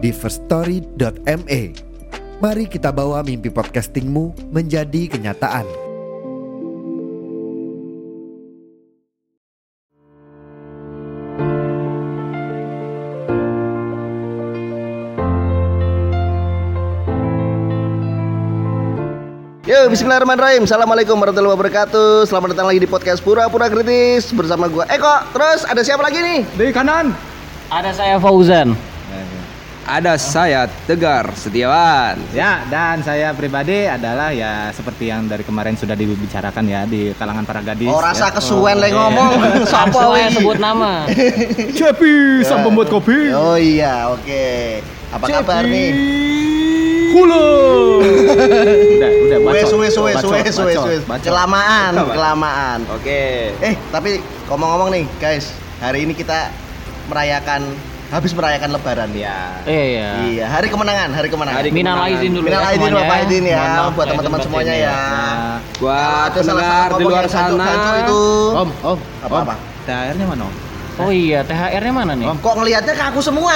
di firststory.me. Mari kita bawa mimpi podcastingmu menjadi kenyataan. Yo, bismillahirrahmanirrahim. Assalamualaikum warahmatullahi wabarakatuh. Selamat datang lagi di podcast Pura-Pura Kritis bersama gua Eko. Terus ada siapa lagi nih? Di kanan Ada saya Fauzan. Ada saya Tegar Setiawan. Ya, dan saya pribadi adalah ya seperti yang dari kemarin sudah dibicarakan ya di kalangan para gadis. Oh, rasa ya. kesuwen le iya. ngomong. Iki? sebut nama. Cepi sang pembuat kopi. Oh iya, oke. Apa kabar nih? Hulu. udah, udah Wes bacot. wes wes Bacot, wes wes bacot, wes. bacot. Kelamaan, kelamaan. Oke. Eh, tapi ngomong-ngomong nih, guys. Hari ini kita merayakan habis merayakan lebaran ya. Iya. Iya, hari kemenangan, hari kemenangan. Hari Minal kemenangan. aizin dulu Minal ya aidin semuanya. wal faizin ya, Mohon maaf buat lahir teman-teman semuanya ya. Nah, buat ada salah pendengar di luar sana. itu. Om, om, Apa, apa? THR-nya mana, Om? Oh iya, THR-nya mana nih? Om. Kok ngelihatnya ke aku semua?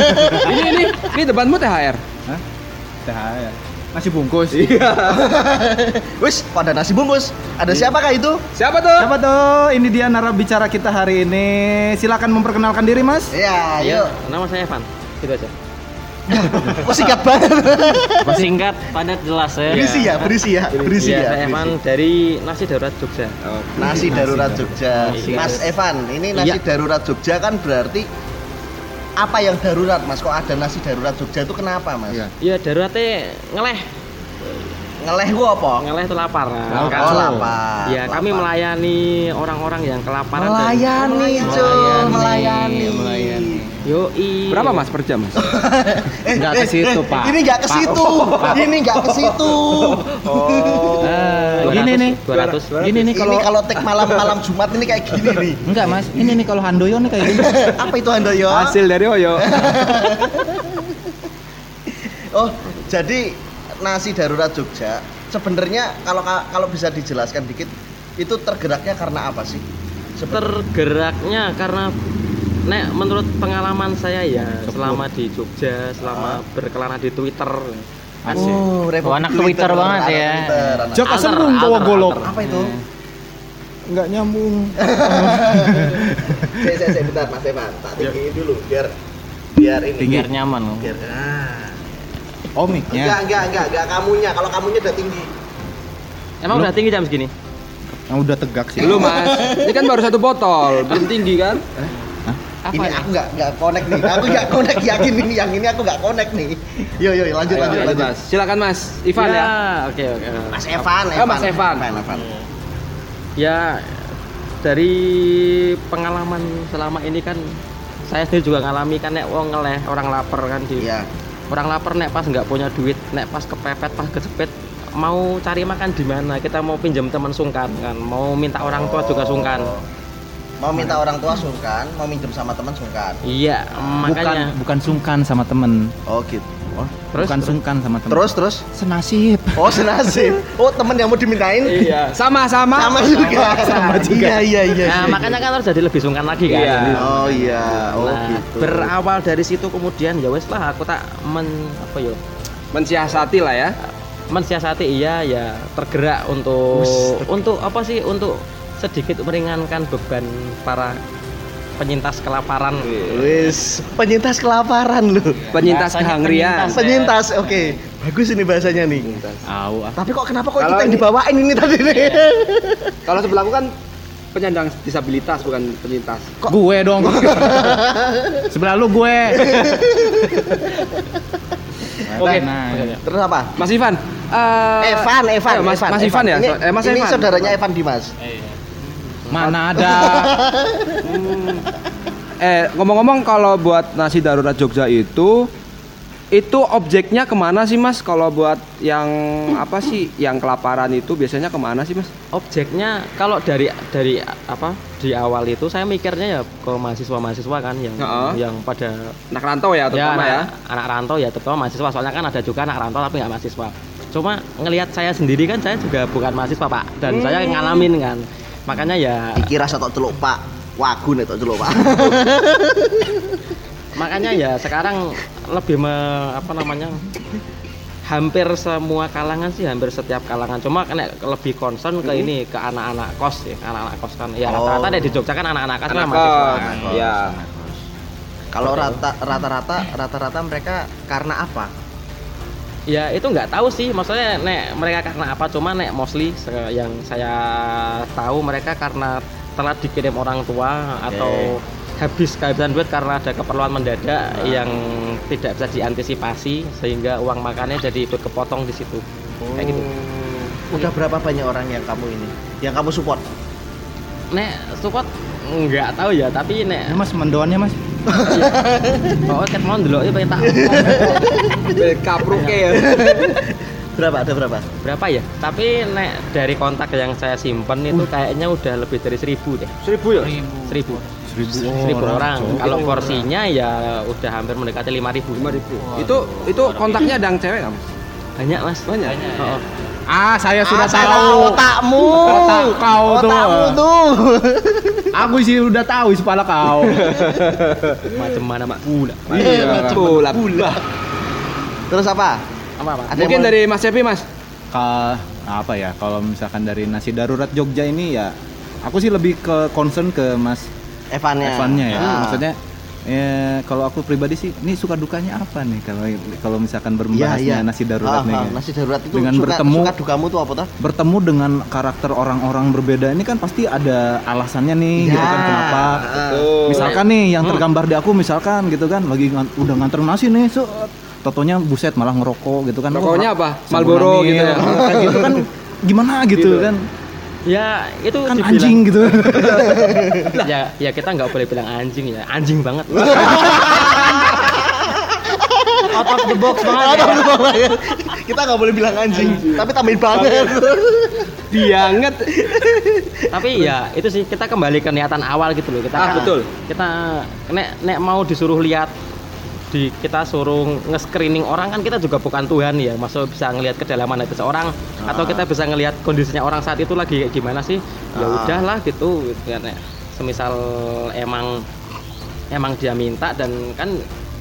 ini ini ini depanmu THR. Hah? THR. Nasi bungkus. Iya. Wis, kok ada nasi bungkus? Ada siapakah itu? Siapa tuh? Siapa tuh? Ini dia narasumber kita hari ini. Silakan memperkenalkan diri, Mas. Iya, yuk. nama saya Evan. Gitu aja. Kok singkat banget? Singkat, padat, jelas ya. Berisi ya, berisi ya, berisi Iya, ya. saya. Evan dari Nasi Darurat Jogja. Nasi darurat Jogja. Nasi Mas Evan, ini nasi Iya. darurat Jogja kan berarti apa yang darurat, Mas? Kok ada nasi darurat Jogja itu kenapa, Mas? Iya. Iya, daruratnya ngeleh. Ngeleh gua apa? Ngeleh itu lapar. Oh, Kan- lapar. Ya, kami melayani orang-orang yang kelaparan. dan- melayani, cuy, Melayani, melayani. Yoi. Berapa Mas per jam, Mas? Eh, Nggak eh, ke situ, eh, Pak. Ini nggak ke Pak. situ. Ini nggak ke situ. Oh. Eh, gini nih. 200. Gini nih kalau kalau tek malam-malam Jumat ini kayak gini nih. Enggak, Mas. Ini nih kalau Handoyo nih kayak gini. Apa itu Handoyo? Hasil dari Oyo. Oh, jadi nasi darurat Jogja sebenarnya kalau kalau bisa dijelaskan dikit itu tergeraknya karena apa sih? Sebenarnya Tergeraknya karena nek menurut pengalaman saya ya selama di Jogja, selama berkelana di Twitter. Asik. Oh, Oh, anak Twitter banget anak ya. Twitter, anak- Jaka serung bawa golok. Apa itu? Enggak nyambung. Saya saya saya bentar Mas Evan, tak tinggiin dulu biar biar ini. Biar nyaman. Biar ah. Oh, Enggak, mic-nya. enggak, enggak, enggak kamunya. Kalau kamunya udah tinggi. Emang udah tinggi jam segini? Yang udah tegak sih. Belum mas, ini kan baru satu botol, belum tinggi kan? Apa ini ya? aku enggak enggak connect nih. Aku enggak connect yakin ini yang ini aku enggak connect nih. Yo yo lanjut Ayo, lanjut lanjut, lanjut. mas. Silakan mas, Ivan ya. Oke, oke. Mas Evan, Oh, Mas Evan. Evan, Evan. Ya dari pengalaman selama ini kan saya sendiri juga ngalami kan nek wong ngeleh orang lapar kan di Iya. orang lapar nek pas nggak punya duit nek pas kepepet pas kejepit mau cari makan di mana kita mau pinjam teman sungkan kan mau minta orang tua juga sungkan Mau minta orang tua sungkan, mau minjem sama teman sungkan. iya Bukan makanya bukan sungkan sama temen. Oh gitu. Oh. terus bukan sungkan sama temen. Terus terus. senasib. Oh senasib. Oh temen yang mau dimintain. Iya, sama-sama. Sama juga. Sama juga. Iya iya iya. nah iya. makanya kan harus jadi lebih sungkan lagi kan Iya. Oh iya. Oh Nah, gitu. berawal dari situ kemudian ya wes lah aku tak men apa yo Mensiasati lah ya. mensiasati iya ya tergerak untuk untuk apa sih untuk sedikit meringankan beban para penyintas kelaparan Wis, penyintas kelaparan lu. Penyintas Bahasanya kehangrian. penyintas. Penyintas, oke. Bagus ini bahasanya nih. Au, ah. Tapi kok kenapa kok Kalau kita yang dibawain ini tadi nih? Kalau sebelahku kan penyandang disabilitas bukan penyintas. Gue dong. Sebelah lu gue. Oke. Nah, Terus apa? Mas Ivan. eh, Evan, Evan, eh, Mas, Evan, Mas Ivan ya. Ini, Eh, Mas ini Evan. saudaranya Evan Dimas. Mana ada. Eh ngomong-ngomong kalau buat nasi darurat Jogja itu itu objeknya ke mana sih mas? Kalau buat yang apa sih, yang kelaparan itu biasanya ke mana sih mas? objeknya kalau dari dari apa di awal itu saya mikirnya ya ke mahasiswa-mahasiswa kan yang Heeh. yang pada Anak rantau ya, ya terutama anak, ya. anak rantau ya terutama mahasiswa soalnya kan ada juga anak rantau tapi nggak mahasiswa cuma ngelihat saya sendiri kan saya juga bukan mahasiswa pak dan saya ngalamin kan makanya ya Dikira satu celuk Pak. Wagun itu celuk Pak. makanya ya sekarang lebih me, apa namanya hampir semua kalangan sih hampir setiap kalangan cuma kena lebih concern ke ini ke anak-anak kos ya anak-anak kos kan ya Oh. rata-rata di Jogja kan anak-anak kos kan Anak mahasiswa kan. Ya. Kalau rata rata-rata rata-rata mereka karena apa? Ya itu nggak tahu sih, maksudnya nek mereka karena apa? Cuma nek mostly yang saya tahu mereka karena telah dikirim orang tua atau habis kehabisan duit karena ada keperluan mendadak yang tidak bisa diantisipasi sehingga uang makannya jadi ikut kepotong di situ. Kayak gitu. Udah berapa banyak orang yang kamu ini? Yang kamu support? Nek support nggak tahu ya, tapi nek mas mendoannya mas oh ket mau dulu pengen tak Kapruke ya. Berapa? Ada berapa? berapa ya? Tapi nek dari kontak yang saya simpen itu kayaknya udah lebih dari seribu deh. Seribu ya? Seribu. seribu, seribu orang. Kalau porsinya ya udah hampir mendekati lima ribu. Lima ribu. Itu itu kontaknya ada yang cewek nggak mas? Banyak mas. Banyak. Oh, ah saya sudah Ah, tahu otakmu. Otak kau tuh. Otakmu tuh. aku sih udah tahu isi kepala kau macam mana mak pula. Iya, bulat. Terus apa? Apa apa? Ada Mungkin mau- dari Mas Cepi mas. Ka, apa ya kalau misalkan dari nasi darurat Jogja ini ya aku sih lebih ke concern ke Mas Evannya. Evannya ya Ah. maksudnya ya kalau aku pribadi sih ini suka dukanya apa nih kalau kalau misalkan berbahasnya iya. nasi darurat Ah, nih ah, ya. Nasi darurat itu Dengan suka, bertemu- suka dukamu tuh apa tuh? bertemu dengan karakter orang-orang berbeda ini kan pasti ada alasannya nih gitu kan Ya. kenapa Tuh. misalkan nih yang tergambar di aku misalkan gitu kan lagi ngan- udah nganter nasi nih set totonya buset malah ngerokok gitu kan Rokoknya Wah, apa? namil, gitu ya? kayak gitu kan gimana gitu, Gitu. kan Ya itu kan dibilang- anjing gitu ya ya kita nggak boleh bilang anjing ya. Anjing banget. Out of the box banget. ya. Kita nggak boleh bilang anjing, tapi tambahin banget. Dianget. Tapi ya itu sih kita kembali ke niatan awal gitu loh. Kita Ah, betul. Kita nek nek mau disuruh lihat di kita suruh nge-screening orang kan kita juga bukan Tuhan ya. Masuk bisa ngelihat kedalaman hati seorang atau kita bisa ngelihat kondisinya orang saat itu lagi kayak gimana sih. Ya Ah. udahlah gitu ya, nek semisal emang emang dia minta dan kan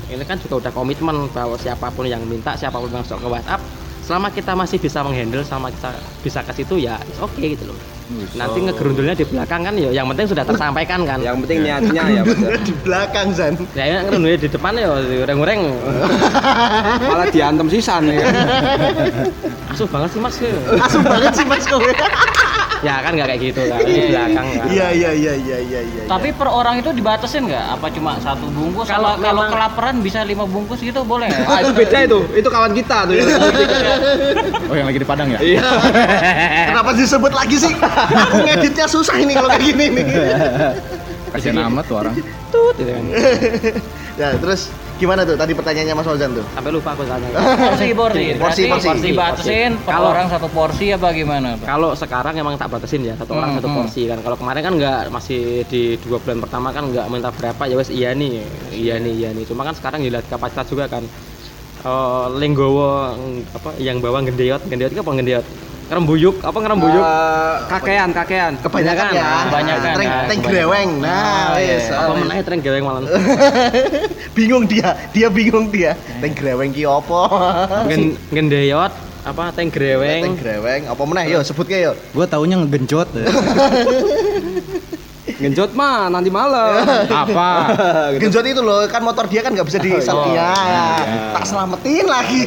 ini kan juga udah komitmen bahwa siapa pun yang minta siapa pun yang masuk ke WhatsApp selama kita masih bisa menghandle selama kita bisa ke situ ya it's okay gitu loh nanti ngegerundulnya di belakang kan ya yang penting sudah tersampaikan kan Yang penting niatnya ya betul. di belakang Zan. ya yang ngerundulnya di depan ya goreng-goreng Malah diantem sisan ya. asuh banget sih mas Asuh banget sih Mas kowe. Ya kan nggak kayak gitu kan di belakang kan Iya iya iya iya iya iya. Tapi per orang itu dibatasin nggak? Apa cuma satu bungkus? Kalau Kalau kelaparan bisa lima bungkus gitu boleh? ya? Ah, itu beda itu. Itu kawan kita tuh. ya. oh yang lagi di Padang ya Iya. Kenapa disebut lagi sih? Aku ngeditnya susah ini kalau kayak gini nih. kasihan amat tuh orang tut kan Ya, terus gimana tuh tadi pertanyaannya Mas Ozan tuh? sampai lupa aku tanya Porsi porsi. Porsi, porsi. Dibatasin per Kalau- orang satu porsi apa gimana? Pak? kalau sekarang emang tak batasin ya satu orang Hmm, satu hmm. porsi kan kalau kemarin kan nggak masih di dua bulan pertama kan nggak minta berapa ya wes iya nih iya nih iya nih cuma kan sekarang dilihat kapasitas juga kan Eh, lenggowo apa yang bawa gendeot gendeot itu apa gendeot ngerembuyuk apa ngerembuyuk Eh, kakean, kakean. Kebanyakan ya. Kebanyakan, ya, teng kebanyakan. greweng. Nah, iya, wis. apa menanya tren geleng malam bingung dia, dia bingung dia. Teng greweng ki opo? Gen, gendeot apa teng Teng greweng greweng apa meneh yo sebut ke yo. gua taunya ngegenjot Genjot mah nanti malam. apa Genjot itu loh, kan motor dia kan nggak bisa di Oh, ya, Tak selamatin lagi.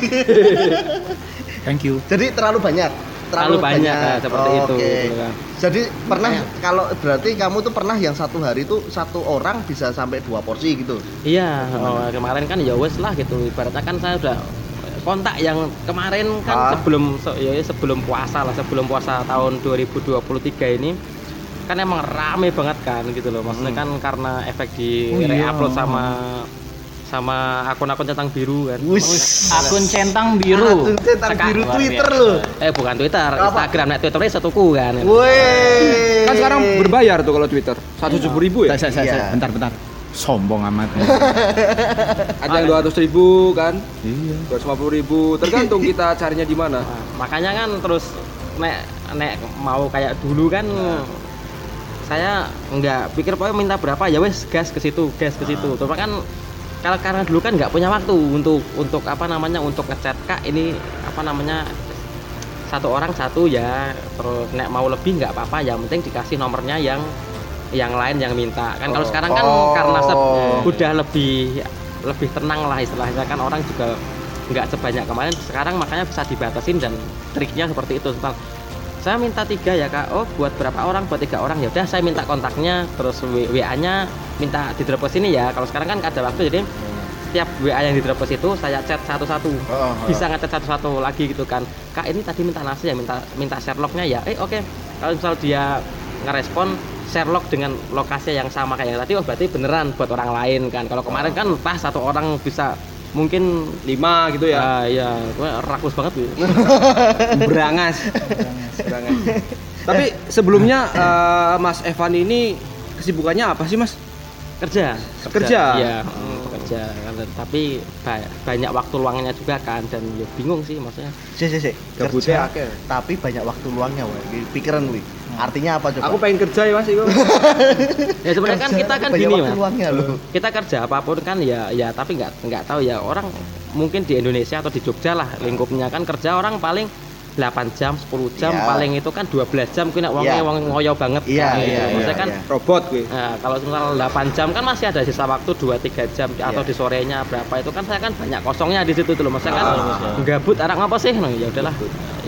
thank you Jadi terlalu banyak. Terlalu banyak, nah, seperti itu, Oke. gitu kan. Jadi pernah kalau berarti kamu tuh pernah yang satu hari itu satu orang bisa sampai dua porsi gitu. iya oh, kemarin kan ya wes lah gitu ibaratnya kan saya udah kontak yang kemarin kan Ah. sebelum se- ya sebelum puasa lah sebelum puasa tahun 2023 ini kan emang rame banget kan gitu loh maksudnya kan karena efek di Oh, iya. reupload sama sama akun-akun centang biru kan. Wis. Akun centang biru. Akun centang Cekak, biru Twitter loh. Eh bukan Twitter, Apa? Instagram. Nek Twitternya setuku kan. Woi. Kan sekarang berbayar tuh kalau Twitter. 170 ribu ya? Saya, saya, Iya. saya, bentar, bentar. Sombong amat. Ada yang 200 ribu kan? iya. 250 ribu. Tergantung kita carinya di mana. Nah, makanya kan terus nek nek mau kayak dulu kan saya nggak pikir pokoknya minta berapa ya wes gas ke situ gas ke situ cuma kan kalau karena dulu kan nggak punya waktu untuk untuk apa namanya untuk ngechat kak ini apa namanya satu orang satu ya terus nek mau lebih nggak apa-apa yang penting dikasih nomornya yang yang lain yang minta kan kalau Oh. sekarang kan Oh. karena se- udah lebih lebih tenang lah istilahnya kan orang juga nggak sebanyak kemarin sekarang makanya bisa dibatasin dan triknya seperti itu saya minta tiga ya kak. Oh buat berapa orang? Buat tiga orang. Ya udah saya minta kontaknya terus wa nya minta di drop ke sini ya. Kalau sekarang kan ada waktu jadi setiap wa yang di drop ke situ saya chat satu-satu. Oh, oh. bisa ngechat satu-satu lagi gitu kan. Kak ini tadi minta nasi ya minta minta Sherlocknya ya? Eh oke. Kalau misal dia ngerespon Sherlock dengan lokasi yang sama kayak yang tadi oh berarti beneran buat orang lain kan. Kalau kemarin kan pas satu orang bisa mungkin 5 gitu ya. ya ya gua rakus banget gitu. Berangas. Berangas. Tapi sebelumnya eh, Mas Evan ini kesibukannya apa sih Mas? kerja Kerja? iya mm, kerja Kan, tapi ba- banyak waktu luangnya juga kan dan ya bingung sih maksudnya Si si si. Kerja, tapi banyak waktu luangnya wah. Pikiran wi. Artinya apa coba? Aku pengen kerja ya Mas itu. ya sebenarnya kan kita kan gini mas kita kerja apa pun kan ya ya tapi nggak nggak tahu ya orang mungkin di Indonesia atau di Jogja lah lingkupnya kan kerja orang paling 8 jam 10 jam Iya. paling itu kan 12 jam kena uangnya Iya. uang ngoyo banget Iya, kan, gitu. iya, Maksudnya kan iya. Robot gue. Nah, kalau misal 8 jam kan masih ada sisa waktu 2-3 jam atau Iya. di sorenya berapa itu kan saya kan banyak kosongnya di situ tuh loh. Maksudnya kan Ah. gabut arah ngapa sih? Nah, ya udahlah.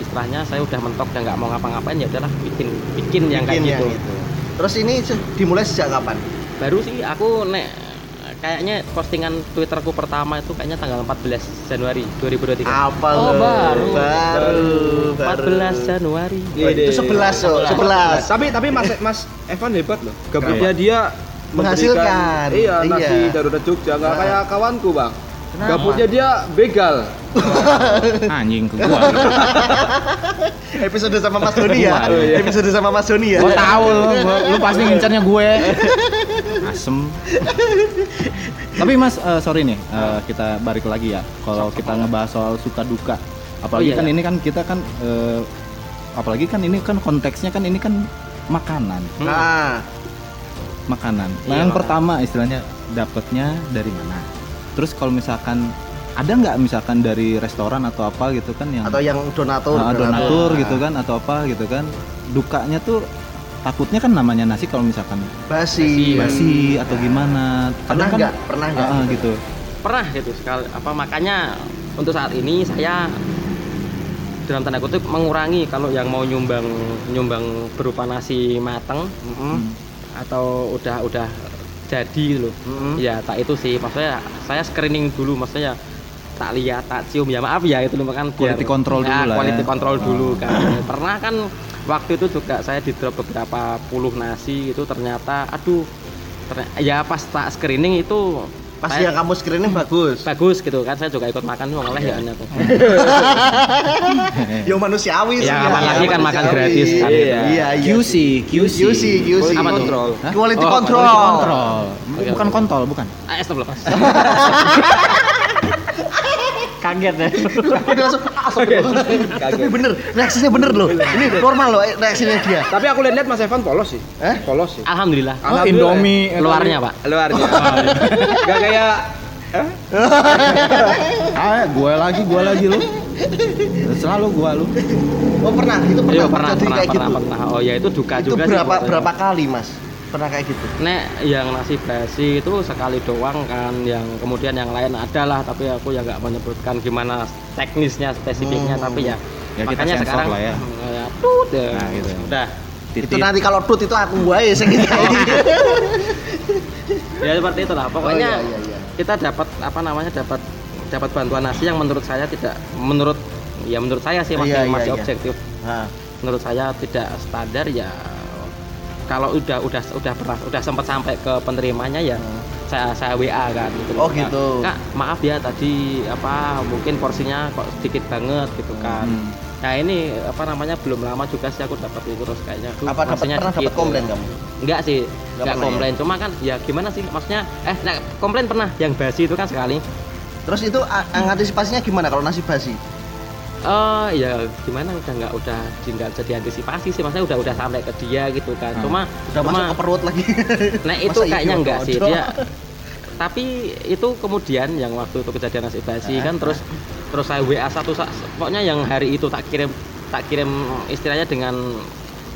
Istilahnya saya udah mentok dan nggak mau ngapa-ngapain ya udahlah bikin bikin yang kayak Bikin yang gitu. itu. Terus ini dimulai sejak kapan? Baru sih aku nek kayaknya postingan Twitterku pertama itu kayaknya tanggal 14 Januari 2023. Apa Oh, baru. Baru. baru. 14 Januari. Oh, itu 11 so, 11. Tapi tapi Mas Mas Evan hebat loh. Gabutnya dia Menghasilkan. memberikan- Iya, nasi Iya. darurat Jogja nggak Nah. kayak kawanku, Bang. Kenapa? Gabutnya dia begal. Anjing ke gua. Episode sama Mas Doni ya. Iya. Episode sama Mas Doni ya. Gua tahu lu, gua- lu pasti ngincarnya gue. Asem. Tapi Mas, eh, sorry nih, eh, kita balik lagi ya. Kalau kita ngebahas soal suka duka, apalagi Oh, iya, kan iya. ini kan kita kan, eh, apalagi kan ini kan konteksnya kan ini kan makanan, Nah, makanan. Nah, Iya, yang makanan. pertama istilahnya dapatnya dari mana? Terus kalau misalkan ada nggak misalkan dari restoran atau apa gitu kan yang atau yang donatur, Ah, donatur. Nah, gitu kan atau apa gitu kan. Dukanya tuh takutnya kan namanya nasi kalau misalkan Basi. basi atau gimana. Pernah Kadang kan nggak? Pernah nggak? ah, ah, gitu. Pernah gitu sekali. Apa makanya untuk saat ini saya dalam tanda kutip mengurangi kalau yang mau nyumbang nyumbang berupa nasi mateng Mm-mm. atau udah udah jadi loh. Mm-mm. ya tak itu sih. Maksudnya saya screening dulu. Maksudnya tak lihat tak cium ya maaf ya itu loh kan biar- Quality control dulu Ya, lah quality ya. control dulu Oh. kan pernah kan waktu itu juga saya di drop beberapa puluh nasi itu ternyata aduh ternyata, ya pas tak screening itu Pas saya- yang kamu screening bagus. bagus gitu kan saya juga ikut makan tuh oleh ya kan aku. Yo manusiawi sih. Ya, kapan lagi kan makan gratis kan. Iya, iya. QC QC QC, QC. Apa tuh? Kontrol. Hah? Quality Oh, control. Quality control Oke, bukan oke. kontol bukan ah astagfirullah kaget ya Dia langsung astagfirullah. Tapi bener, reaksinya bener loh. Ini normal loh eh, reaksinya dia. Tapi aku lihat Mas Evan polos sih. Eh? Polos sih. alhamdulillah oh, Indomie luarnya pak Luarnya. Gak kayak ah gue lagi gue lagi lu selalu gue lu Oh pernah, itu pernah, Iya pernah pernah pernah gitu. pernah oh ya itu duka Itu juga sih berapa saya. berapa kali mas? Pernah kayak gitu? nek yang nasi basi itu sekali doang kan yang kemudian yang lain adalah tapi aku ya nggak menyebutkan gimana teknisnya spesifiknya Hmm. tapi ya, Ya, kita makanya sensor sekarang lah ya. hmm, ya, tut, ya. Nah, gitu. udah Itu titit nanti kalau tut itu aku wae sing gitu. ya seperti itulah pokoknya Oh, iya, iya, iya. kita dapat apa namanya dapat dapat bantuan nasi yang menurut saya tidak menurut ya menurut saya sih masih Iya, iya, masih iya. objektif Nah, menurut saya tidak standar ya kalau udah udah udah pernah udah sempat sampai ke penerimanya ya saya saya WA kan gitu Oh, gitu. kak maaf ya tadi apa mungkin porsinya kok sedikit banget gitu kan Hmm. nah ini apa namanya belum lama juga sih aku dapat itu terus kayaknya "Duh, Apa dapat pernah dapat dikit." komplain kamu? enggak sih Nggak enggak ya? komplain cuma kan ya gimana sih maksudnya eh nah, komplain pernah yang basi itu kan sekali Terus itu antisipasinya gimana kalau nasi basi? Oh ya gimana udah nggak udah nggak bisa diantisipasi sih. Maksudnya udah udah sampai ke dia gitu kan. Hmm. cuma Udah cuma masuk ke perut lagi. nah itu Masa kayaknya enggak sih. dia tapi itu kemudian yang waktu itu kejadian nasi basi kan terus terus saya WA satu sa- pokoknya yang hari itu tak kirim tak kirim istilahnya dengan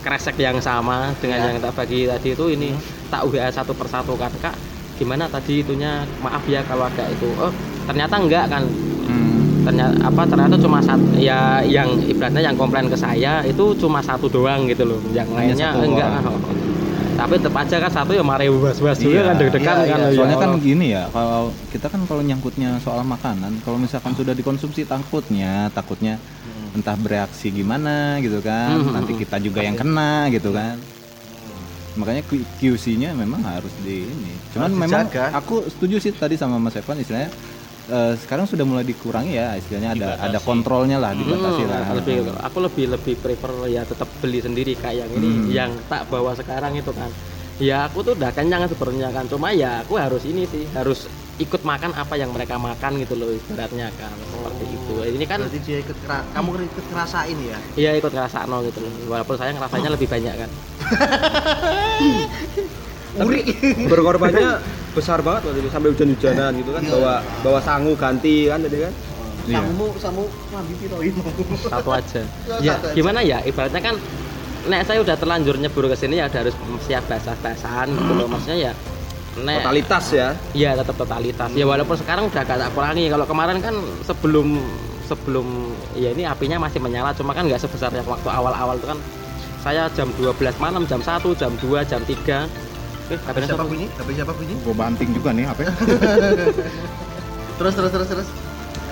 kresek yang sama dengan Ya. yang tak bagi tadi itu ini tak WA satu persatu kan. Kak gimana tadi itunya? Maaf ya kalau ada itu. Oh ternyata enggak kan. Hmm. Ternyata apa ternyata cuma satu ya yang ibaratnya yang komplain ke saya itu cuma satu doang gitu loh yang Hanya lainnya enggak doang. kan tapi tetap aja kan satu ya mari was-was juga Iya. kan deg-degan Iya, kan iya. ya Soalnya kan gini ya, kalau kita kan kalau nyangkutnya soal makanan, kalau misalkan sudah dikonsumsi takutnya, takutnya entah bereaksi gimana gitu kan, Hmm. nanti kita juga yang kena gitu kan. Makanya QC-nya memang harus di ini. Cuman Harus memang aku setuju sih tadi sama Mas Evan istilahnya eh, sekarang sudah mulai dikurangi ya, istilahnya ada ada kontrolnya lah, dibatasi Hmm, lah. lebih aku lebih lebih prefer ya tetap beli sendiri kayak yang ini Hmm. yang tak bawa sekarang itu kan ya aku tuh udah kenyang sebenarnya kan cuma ya aku harus ini sih harus ikut makan apa yang mereka makan gitu loh ibaratnya kan seperti itu ini kan Berarti dia ikut kera- kamu ikut ngerasain ya? Iya ikut ngerasakno gitu loh. Walaupun saya ngerasanya lebih banyak kan. Tapi berkorbannya besar banget waktu itu sampai hujan-hujanan gitu kan Iya. bawa bawa sangu ganti kan tadi kan. Iya. Samumu samu mandi piro ini? Satu aja. Ya, satu aja. gimana ya ibaratnya kan nek saya udah terlanjur nyebur ke sini ya udah harus siap basah-basahan gitu loh. Maksudnya ya nek Totalitas ya. ya tetap totalitas. Ya walaupun sekarang udah agak tak kurangi. Kalau kemarin kan sebelum sebelum ya ini apinya masih menyala cuma kan nggak sebesar yang waktu awal-awal itu kan saya jam 12 malam, jam 1, jam 2, jam 3 Eh, HP HP-nya siapa satu. bunyi? HP siapa bunyi? Gue banting juga nih HP. Terus terus terus terus.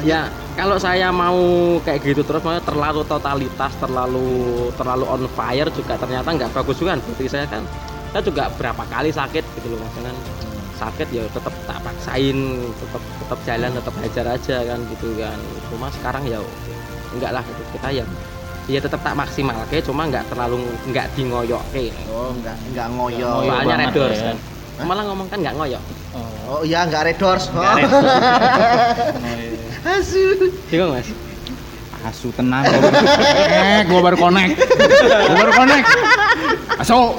Ya, kalau saya mau kayak gitu terus maksudnya terlalu totalitas, terlalu terlalu on fire juga ternyata nggak bagus juga kan. Berarti saya kan saya juga berapa kali sakit gitu loh maksudnya kan sakit ya tetap tak paksain tetap tetap jalan tetap hajar aja kan gitu kan cuma sekarang ya enggak lah gitu. kita ya ya tetap tak maksimal oke cuma nggak terlalu nggak di ngoyok Oh, enggak enggak ngoyo. ngoyo. soalnya redors ya. kan malah ngomong kan nggak ngoyok Oh iya enggak redors. Oh. Asu. bingung mas Asu tenang. Eh, gue baru connect. Gue baru connect. Asu.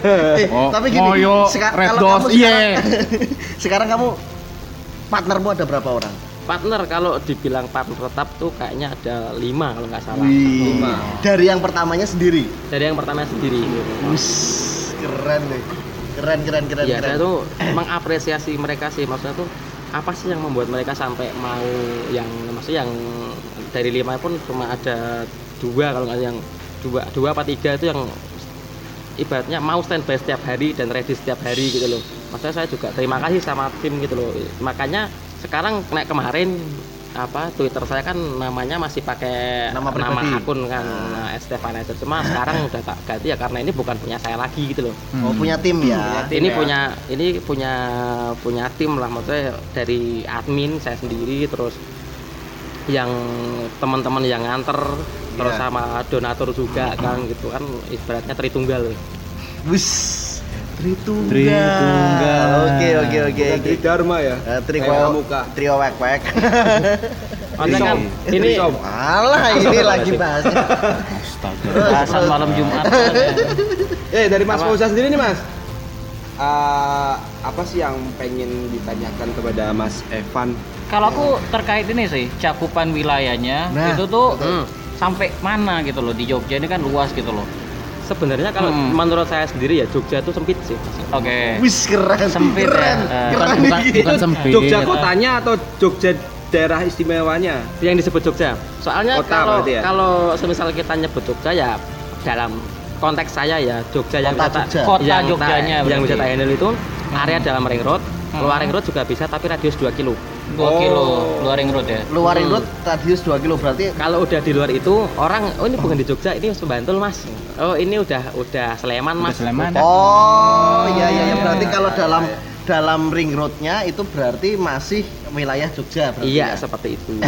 Eh, Oh, tapi gini, ngoyo, seka- red kalau doors, kamu iya. sekarang, sekarang kamu partnermu ada berapa orang? Partner kalau dibilang partner tetap tuh kayaknya ada lima kalau nggak salah Wih. Dari yang pertamanya sendiri. dari yang pertama sendiri Wis, keren nih. Keren keren keren ya keren. saya tuh mengapresiasi mereka sih maksudnya tuh apa sih yang membuat mereka sampai mau yang maksudnya yang dari lima pun cuma ada dua kalau nggak yang dua dua apa tiga itu yang ibaratnya mau standby setiap hari dan ready setiap hari gitu loh maksudnya saya juga terima kasih sama tim gitu loh makanya sekarang naik kemarin apa Twitter saya kan namanya masih pakai Nama pribadi. akun kan nah, Stefanizer cuma sekarang udah tak ganti ya karena ini bukan punya saya lagi gitu loh Oh, punya tim ya. ini punya ini punya punya tim lah maksudnya dari admin saya sendiri terus yang teman-teman yang nganter terus Iya. sama donatur juga kan gitu kan ibaratnya tritunggal Wis. Tritunggal. Tritunggal. Oke Bukan oke. Tridharma ya. Eh, Trio Kayak muka. Trio wek wek. Maksudnya kan ini. Alah ini lagi bahasnya. Astaga. Bahasan malam Jumat. soalnya. Eh dari Mas Apa? Fauzan sendiri nih Mas. Eh, apa sih yang pengen ditanyakan kepada Mas Evan? Kalau aku terkait ini sih cakupan wilayahnya Nah, itu tuh hmm, sampai mana gitu loh di Jogja ini kan luas gitu loh. Sebenarnya kalau Hmm. menurut saya sendiri ya Jogja itu sempit sih Oke. Wis keren. Sempit ya. keren. Eh, keren. Bukan bukan sempit. Jogja kotanya atau Jogja daerah istimewanya? yang disebut Jogja soalnya Kota kalau ya? kalau semisal kita nyebut Jogja ya dalam konteks saya ya Jogja yang Kota Jogja. Kota yang Jogjanya yang bisa tak handle itu area dalam ring road Hmm. luar ring road juga bisa tapi radius 2 kilo 2 Oh. kilo luar ring road ya. Luar ring Hmm. road radius 2 kilo berarti kalau udah di luar itu orang oh ini bukan di Jogja ini Bantul mas oh ini udah udah Sleman Udah mas Sleman. Oh, iya iya iya berarti kalau dalam dalam ring roadnya itu berarti masih wilayah Jogja berarti iya ya? seperti itu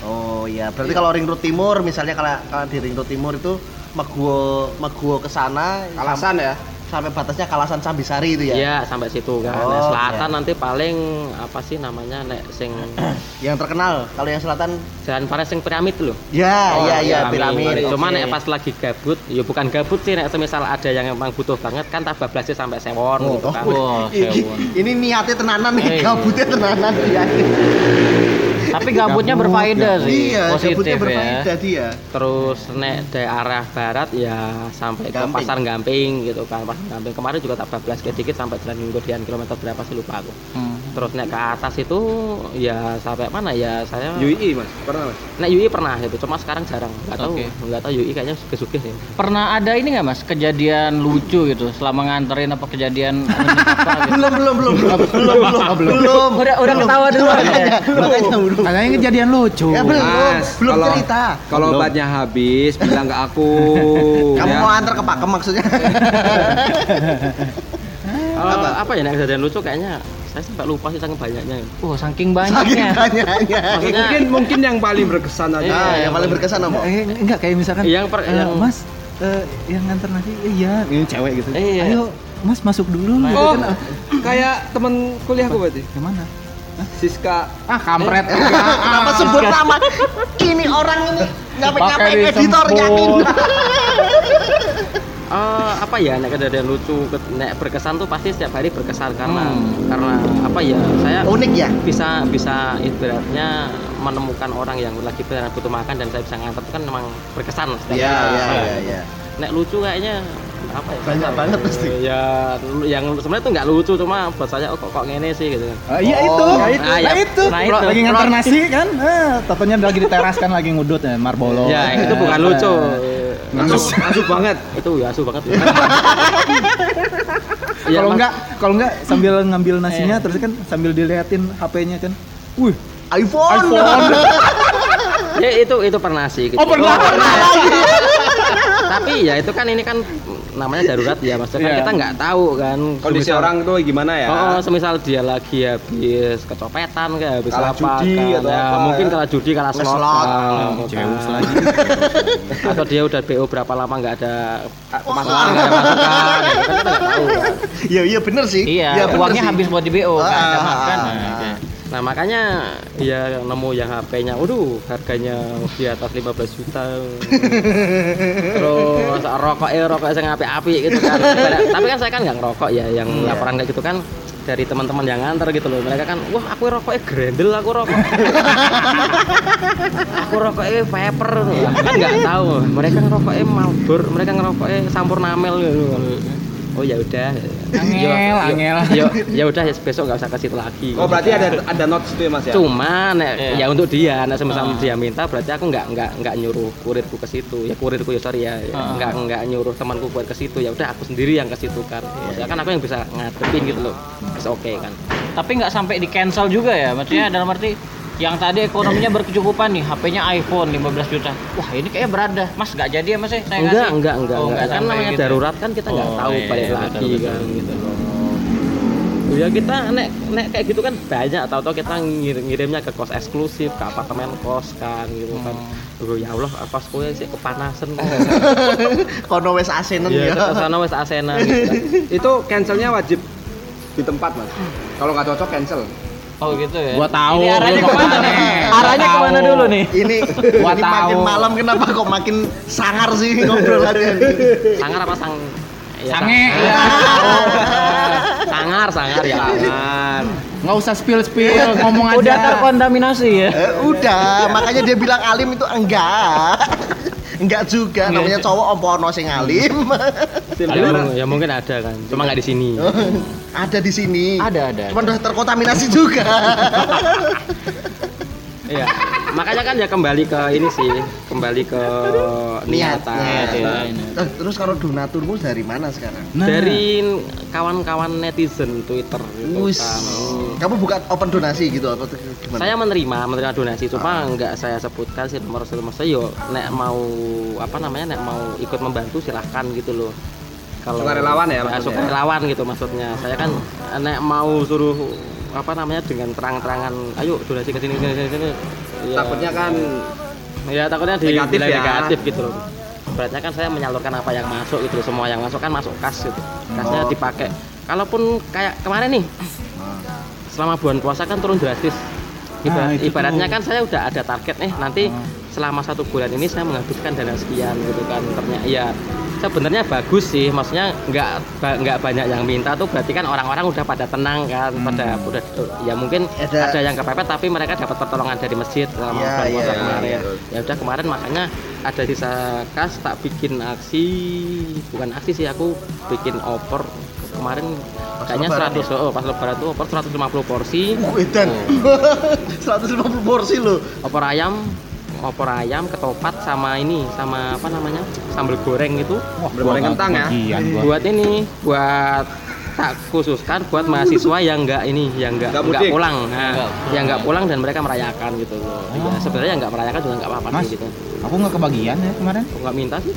Oh iya, berarti kalau ring road timur misalnya kalau, kalau di ring road timur itu Meguwo Meguwo ke sana Kalasan ya. Sampai batasnya Kalasan Sambisari itu ya. Iya sampai situ kan. Oh, Nek selatan iya. nanti paling apa sih namanya nek sing Yang terkenal kalau yang selatan jalan Pares sing piramid loh. ya iya iya piramid. Cuma oke. nek pas lagi gabut, ya bukan gabut sih nek semisal ada yang emang butuh banget kan tak bablasnya sampai sewon Oh, gitu kan. Ini, sewon. ini niatnya tenanan nih, Eh. gabutnya tenanan ya. Tapi gabutnya berfaedah sih, Iya, gabutnya positif ya. dia. Terus nek daerah barat ya sampai ke pasar Gamping gitu kan. Pasar Gamping kemarin juga tak bablas dikit sampai jalan Godian kilometer berapa sih lupa aku. Hmm. Terus nek ke atas itu ya sampai mana ya saya UI Mas, pernah Mas? Nek UI pernah itu, cuma sekarang jarang. Nggak tahu, Oke. nggak tahu UI kayaknya suge-suge sih. Pernah ada ini nggak mas kejadian lucu gitu selama nganterin apa kejadian apa gitu? Belum belum belum belum belum belum belum. Udah udah ketawa duluan ya. Makanya, makanya kejadian lucu. Ya belum, Mas, belum kalau- cerita. Kalau obatnya habis, bilang ke aku. Kamu ya. mau antar ke Pakem maksudnya? Apa? ya nek kejadian lucu kayaknya saya sampai lupa sih saking banyaknya. Oh saking Saking banyaknya. banyaknya. Maksudnya mungkin mungkin yang paling berkesan aja. Nah, yang paling berkesan apa? Eh, enggak kayak misalkan Yang per- eh, yang- Mas eh, yang nganter nasi iya ini cewek gitu. Iya. Ayo Mas masuk dulu gitu Oh, kan. kayak temen kuliahku berarti. Yang mana? Siska Ah, kampret. Kenapa sebut nama? Ini orang ini nyampe-nyampe Pakai editor yakin. Eh, apa ya nek kejadian lucu nek berkesan tuh pasti setiap hari berkesan karena karena apa ya saya Unik ya? bisa bisa ibaratnya menemukan orang yang lagi benar butuh makan dan saya bisa ngantar itu kan memang berkesan setiap Iya, hari. iya, iya, iya. Nek lucu kayaknya apa ya? Banyak banget pasti. Ya yang sebenarnya tuh nggak lucu cuma buat saya oh kok kok ngene sih gitu. Ah, iya Oh. itu. Nah, Nah, itu. Nah, ya. itu. Nah, itu. lagi nganter Bro. nasi kan. Eh, totonya lagi di teras kan lagi ngudut ya, Marbolo. Ya itu bukan Eh, lucu. Masuk masuk banget. Itu ya asu banget. Kalau Mas- enggak, kalau enggak sambil ngambil nasinya terus kan sambil diliatin HP-nya kan. Wih, iPhone. ya itu itu pernah sih. Gitu. Oh, pernah. Tapi ya itu kan ini kan namanya darurat ya maksudnya kan Iya. kita nggak tahu kan Kondisi Semisal- orang tuh gimana ya? Oh, semisal dia lagi habis kecopetan kayak habis Kalah apa judi kan. atau Ya, apa, mungkin ya. kalah judi kalah slot, Slot. kan, kan. lagi. atau dia udah BO berapa lama nggak ada pemasukan nggak ada masukan ya, kan kita nggak tahu kan. Iya, iya bener sih. Iya, bener uangnya sih. habis buat di BO, nggak ada Ah, makan. Ah, Nah, ah. Nah makanya ya nemu yang HP-nya, waduh harganya di atas 15 juta. Terus rokoknya rokok yang api-api gitu kan. Tapi kan saya kan nggak ngerokok ya, yang Iya. laporan kayak gitu kan dari teman-teman yang nganter gitu loh. Mereka kan, wah aku rokoknya grendel, aku rokok. aku rokoknya vapor, Aku kan nggak tahu. Mereka ngerokoknya Marlboro, mereka ngerokoknya Sampurnamel gitu. Oh ya udah. Angel, angel. yo- Ya udah ya besok nggak usah ke situ lagi. Oh, berarti ada ada notes itu ya, Mas ya? Cuma nek, Iya. ya untuk dia, nek semisal Ah. dia minta berarti aku nggak nggak nggak nyuruh kurirku ke situ. Ya kurirku ya sorry ya, ya. Ah. nggak nggak nyuruh temanku buat ke situ. Ya udah aku sendiri yang ke situ kan. Maksudnya kan aku yang bisa ngadepin gitu loh. Oke kan. Tapi nggak sampai di cancel juga ya, maksudnya dalam arti yang tadi ekonominya berkecukupan nih, HP-nya iPhone 15 juta. Wah ini kayaknya berada, Mas nggak jadi ya Mas ya? Saya Enggak, ngasih. enggak, enggak, Oh, enggak. Kan sampai namanya gitu. darurat kan kita nggak Oh, tahu iya, balik iya, lagi betul, betul. kan gitu loh. Ya kita nek nek kayak gitu kan banyak tahu-tahu kita ngirim ngirimnya ke kos eksklusif, ke apartemen kos kan gitu kan. Duh, ya Allah, kosku sih kepanasan. Kono wes asenan Iya, ya. ke sana wes asena gitu kan. Itu cancelnya wajib di tempat, Mas. Kalau nggak cocok cancel. Oh gitu ya. Gua tahu, Ini arahnya ke mana nih? Arahnya ke mana dulu nih? Ini Gua ini makin tahu. malam kenapa kok makin sangar sih ngobrolannya? Sangar apa sang? Ya, Sange. sang- sangar, sangar ya. Jangan. Nggak usah spill spill, ngomong aja. Udah terkontaminasi ya. Eh, udah, makanya dia bilang alim itu enggak. Enggak juga, namanya cowok ompo ono sing alim. Ya, ya mungkin ada kan, cuma nggak di sini. ada di sini. Ada ada. Cuman udah terkontaminasi juga. Iya. Makanya kan ya kembali ke ini sih, kembali ke niatan. Niat, ya, eh, Terus kalau donaturmu dari mana sekarang? Nah, Dari kawan-kawan netizen Twitter gitu kan. Kamu buka open donasi gitu atau gimana? Saya menerima, menerima donasi, cuma nggak saya sebutkan sih nomor nomor saya yo nek mau apa namanya nek mau ikut membantu silahkan gitu loh. kalau Sukarelawan ya maksudnya? sukarelawan gitu maksudnya saya kan nek mau suruh apa namanya dengan terang-terangan ayo donasi ke sini sini sini, sini ya, Takutnya kan ya takutnya di Negatif ya. negatif gitu loh. Beratnya kan saya menyalurkan apa yang masuk gitu semua yang masuk kan masuk kas gitu. Kasnya Oh. dipakai. Kalaupun kayak kemarin nih selama bulan puasa kan turun drastis. Ibarat- Nah, ibaratnya tuh. kan saya udah ada target nih nanti selama satu bulan ini saya menghabiskan dana sekian gitu kan. Ternyata ya sebenarnya bagus sih maksudnya nggak nggak banyak yang minta tuh berarti kan orang-orang udah pada tenang kan pada udah ya mungkin Ada- ada, yang kepepet tapi mereka dapat pertolongan dari masjid selama Iya, bulan puasa iya, kemarin. Iya. ya udah kemarin makanya ada sisa kas tak bikin aksi bukan aksi sih aku bikin opor. Kemarin kayaknya lebaran 100 oh pas lebaran tuh opor 150 porsi. Wedan. 150 porsi loh. opor ayam opor ayam ketoprak sama ini sama apa namanya? Sambal goreng itu goreng kentang ya? Buat ini buat tak khususkan buat mahasiswa yang enggak ini yang enggak Nggak enggak pulang. Nah, Nggak. yang enggak pulang dan mereka merayakan gitu. Loh ya, sebenarnya enggak merayakan juga enggak apa-apa Mas, gitu. aku nggak kebagian ya kemarin. enggak minta sih